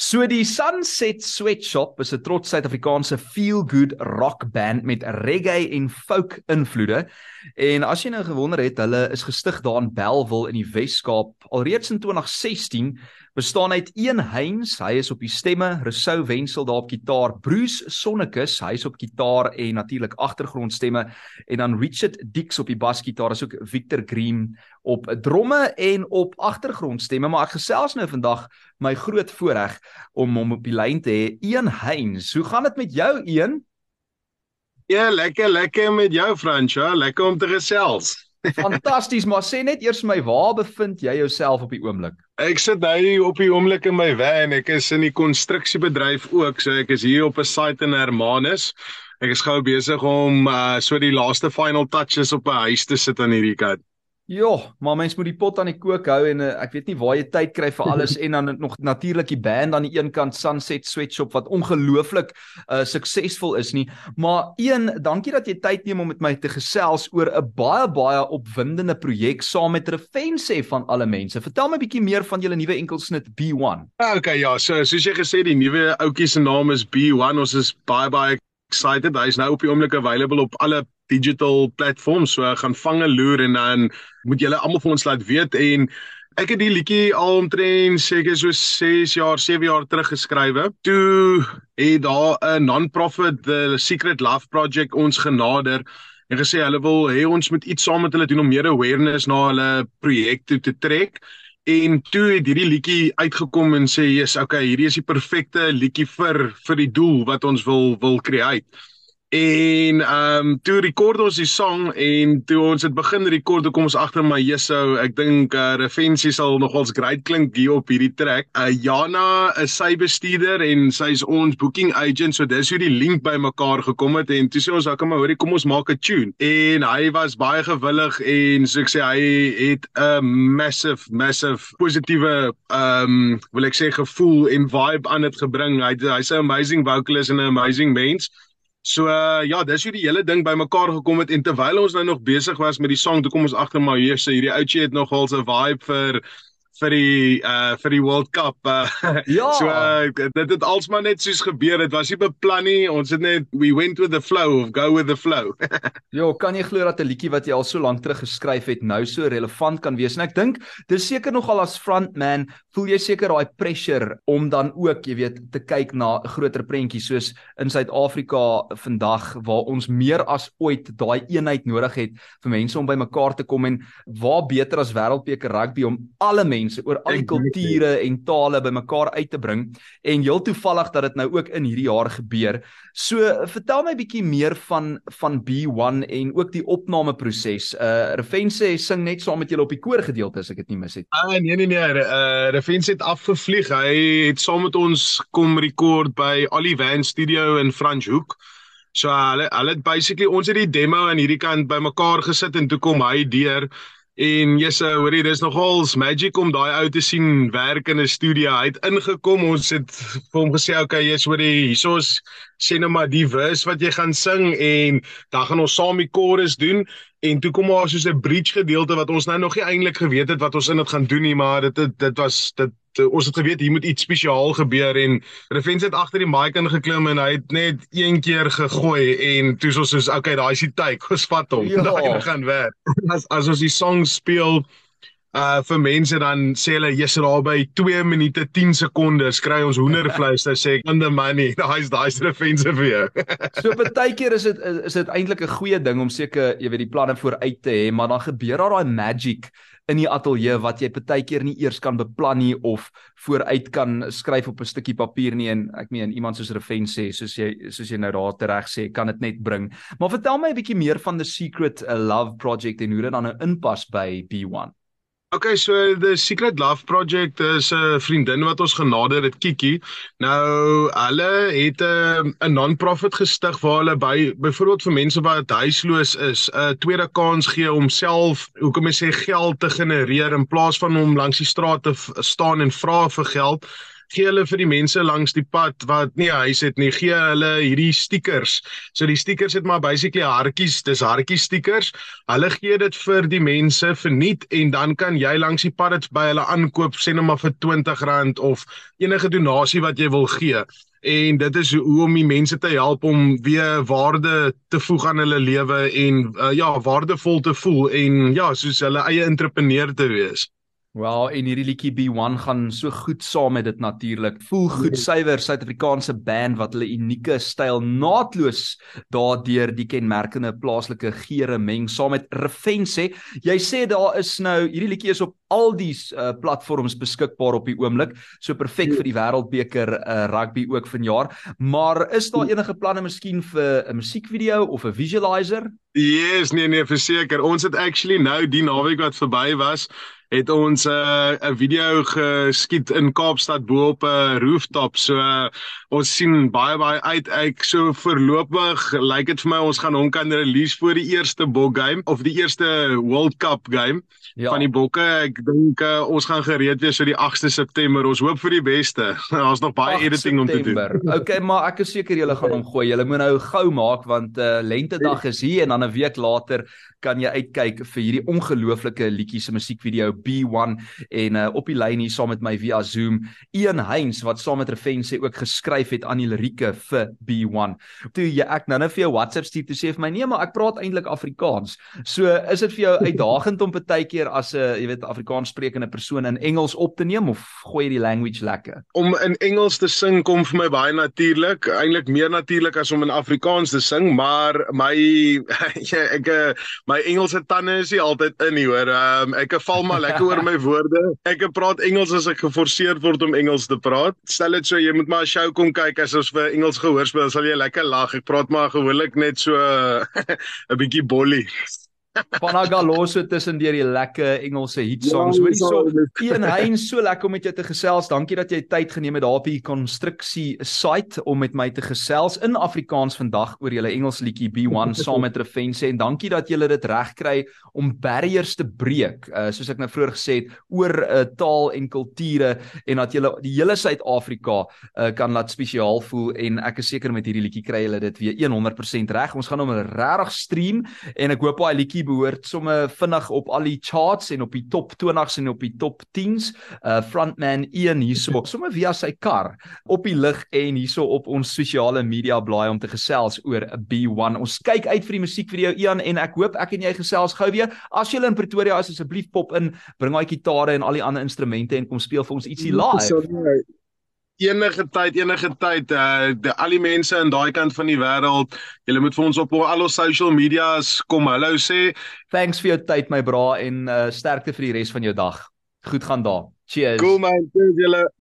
So die Sunset Sweatshop is 'n trots Suid-Afrikaanse feel-good rock band met reggae en folk invloede. En as jy nou gewonder het, hulle is gestig daar in Bellville in die Wes-Kaap alreeds in 2016 bestaan uit een Heinz, hy is op die stemme, Rousseau Wenzel daar op gitaar, Bruce Sonnekus, hy is op gitaar en natuurlik agtergrondstemme en dan Richard Dix op die basgitaar, asook Victor Green op dromme en op agtergrondstemme, maar ek gesels nou vandag my groot voorreg om hom op die lyn te hê. Een Heinz, hoe gaan dit met jou een? Ja, lekker, lekker met jou Fransjo, lekker om te gesels. Fantasties, maar sê net eers my, waar bevind jy jouself op die oomblik? Ek sit nou op die oomblik in my van. Ek is in die konstruksiebedryf ook, so ek is hier op 'n site in Hermanus. Ek is gou besig om uh so die laaste final touches op 'n huis te sit aan hierdie kant. Ja, maar mens moet die pot aan die kook hou en uh, ek weet nie waar jy tyd kry vir alles en dan nog natuurlik die band aan die een kant Sunset Sweatshop wat ongelooflik uh, suksesvol is nie. Maar een, dankie dat jy tyd neem om met my te gesels oor 'n baie baie opwindende projek saam met Refense van alle mense. Vertel my 'n bietjie meer van julle nuwe enkelsnit B1. Okay, ja, so soos jy gesê die nuwe ouetjie se naam is B1. Ons is baie baie excited. Hy is nou op die oomblik available op alle digital platforms. So gaan vang 'n loer en dan moet julle almal vir ons laat weet en ek het die liedjie al omtrent seker so 6 jaar, 7 jaar terug geskrywe. Toe het daar 'n non-profit the Secret Love Project ons genader en gesê hulle wil hê ons moet iets saam met hulle doen om meer awareness na hulle projek toe te trek. En toe het hierdie liedjie uitgekom en sê, "Jesus, okay, hierdie is die perfekte liedjie vir vir die doel wat ons wil wil create." En ehm um, toe rekord ons die song en toe ons het begin rekord, kom ons agter my Jesu, ek dink uh, Refensie sal nogals great klink hier op hierdie track. Uh, Jana is sy bestuurder en sy's ons booking agent, so dis hoe die link by mekaar gekom het en toe sê ons, "Kom maar, hoorie, kom ons maak 'n tune." En hy was baie gewillig en so ek sê hy het 'n massive massive positiewe ehm um, wil ek sê gevoel en vibe aan dit gebring. Hy hy's 'n amazing vocalist en 'n amazing mens. So uh, ja, dis hoe die hele ding bymekaar gekom het en terwyl ons nou nog besig was met die song, toe kom ons agter maar hier sê hierdie ouetjie het nogal 'n vibe vir vir die uh vir die World Cup. Uh, ja. So uh, dit het alsmaar net soos gebeur. Dit was nie beplan nie. Ons het net we went with the flow of go with the flow. ja, kan jy glo dat 'n liedjie wat jy al so lank terug geskryf het nou so relevant kan wees? En ek dink dis seker nogal as frontman, voel jy seker daai pressure om dan ook, jy weet, te kyk na 'n groter prentjie soos in Suid-Afrika vandag waar ons meer as ooit daai eenheid nodig het vir mense om bymekaar te kom en waar beter as wêreldbeker rugby om alle mense mense oor al die kulture en tale bymekaar uit te bring en heel toevallig dat dit nou ook in hierdie jaar gebeur. So vertel my bietjie meer van van B1 en ook die opnameproses. Uh Refense sing net saam met julle op die koor gedeelte as ek dit nie mis het. Ah nee nee nee, uh Refense het afgevlieg. Hy het saam met ons kom rekord by Ali Van Studio in Franschhoek. So hulle hulle het basically ons het die demo aan hierdie kant bymekaar gesit en toe kom hy deur En uh, hoorie, dis nogals magic om daai ou te sien werk in 'n studio. Hy het ingekom, ons het vir hom gesê, "Oké, jy's hoorie, hierso's sê nou maar die verse wat jy gaan sing en dan gaan ons saam die chorus doen." En toe kom maar soos 'n bridge gedeelte wat ons nou nog nie eintlik geweet het wat ons in dit gaan doen nie, maar dit dit, dit was dit ons het geweet hier moet iets spesiaal gebeur en Refens het agter die mic ingeklim en hy het net een keer gegooi en toe soos soos okay, daai is die tyd, ons vat hom. Ja. Daai gaan werk. As as ons die song speel uh vir mense dan sê hulle jy's daar by 2 minute 10 sekondes kry ons hoendervleis dan sê ek on the money daai's daai's defensive vir jou. so baie keer is dit is dit eintlik 'n goeie ding om seker jy weet die planne vooruit te hê maar dan gebeur daar daai magic in die ateljee wat jy baie keer nie eers kan beplan nie of vooruit kan skryf op 'n stukkie papier nie en ek meen iemand soos Refens sê soos jy soos jy nou daar tereg sê kan dit net bring. Maar vertel my 'n bietjie meer van the secret love project en hoe dit dan nou inpas by B1. Okay, so the Secret Love Project is 'n vriendin wat ons genader het, Kiki. Nou, hulle het 'n 'n non-profit gestig waar hulle by byvoorbeeld vir mense wat huisloos is, 'n tweede kans gee om self, hoe kom ek sê, geld te genereer in plaas van om langs die straat te staan en vra vir geld gee hulle vir die mense langs die pad wat nie huis het nie, gee hulle hierdie stickers. So die stickers het maar basically hartjies, dis hartjie stickers. Hulle gee dit vir die mense verniet en dan kan jy langs die pad dit by hulle aankoop, sê net maar vir R20 of enige donasie wat jy wil gee en dit is hoe om die mense te help om weer waarde te voeg aan hulle lewe en uh, ja, waardevol te voel en ja, soos hulle eie entrepreneur te wees. Wel, en hierdie liedjie B1 gaan so goed saam met dit natuurlik. Voel goed ja. suiwer Suid-Afrikaanse band wat hulle unieke styl naadloos daardeur die kenmerkende plaaslike geure meng saam met Refense. Jy sê daar is nou hierdie liedjie is op al die uh, platforms beskikbaar op die oomblik. So perfek vir die Wêreldbeker uh, rugby ook vanjaar. Maar is daar enige planne miskien vir 'n musiekvideo of 'n visualizer? Yes, nee nee, verseker. Ons het actually nou die naweek wat verby was, het ons 'n uh, video geskiet in Kaapstad bo op 'n uh, rooftop. So uh, ons sien baie baie uit. Ek so voorlopig lyk like dit vir my ons gaan hom kan release voor die eerste bok game of die eerste World Cup game ja. van die bokke. Ek dink uh, ons gaan gereed wees vir die 8de September. Ons hoop vir die beste. Daar's nog baie editing September. om te doen. Okay, maar ek is seker julle gaan hom gooi. Julle moet nou gou maak want uh, lentedag is hier en dan 'n week later kan jy uitkyk vir hierdie ongelooflike liedjie se musiekvideo B1 en uh, op die lyn hier saam met my via Zoom Ian Heinz wat saam met Refense ook geskryf het aan die lirieke vir B1. Toe jy ek nou net vir jou WhatsApp stuur toe sê vir my nee maar ek praat eintlik Afrikaans. So is dit vir jou uitdagend om baie keer as 'n jy weet Afrikaans sprekende persoon in Engels op te neem of gooi jy die language lekker? Om in Engels te sing kom vir my baie natuurlik, eintlik meer natuurlik as om in Afrikaans te sing, maar my ek my Engelse tande is nie altyd in nie hoor. Um, ek val maar lekker oor my woorde. Ek praat Engels as ek geforseer word om Engels te praat. Stel dit so jy moet maar 'n show kom kyk as ons vir Engels gehoor speel, sal jy lekker lag. Ek praat maar gewoonlik net so 'n bietjie bolly. Panagaloso tussen deur die lekker Engelse hit songs. Ja, Hoorie so, Ian Hein so lekker om met jou te gesels. Dankie dat jy tyd geneem het daar op die konstruksie site om met my te gesels in Afrikaans vandag oor julle Engels liedjie B1 saam met Refense en dankie dat julle dit reg kry om barriers te breek. Uh, soos ek nou vroeër gesê het oor uh, taal en kulture en dat julle die hele Suid-Afrika uh, kan laat spesiaal voel en ek is seker met hierdie liedjie kry julle dit weer 100% reg. Ons gaan hom regtig stream en ek hoop daai liedjie behoort somme vinnig op al die charts en op die top 20s en op die top 10s. Uh frontman Ian hierso, somme via sy kar op die lig en hierso op ons sosiale media blaai om te gesels oor 'n B1. Ons kyk uit vir die musiekvideo Ian en ek hoop ek en jy gesels gou weer. As jy in Pretoria is, asseblief pop in, bring daai gitare en al die ander instrumente en kom speel vir ons ietsie live enige tyd enige tyd uh die al die mense in daai kant van die wêreld julle moet vir ons op al ons social medias kom hallo sê. Thanks vir jou tyd my bra en uh sterkte vir die res van jou dag. Goed gaan daar. Cheers. Cool man. Cheers julle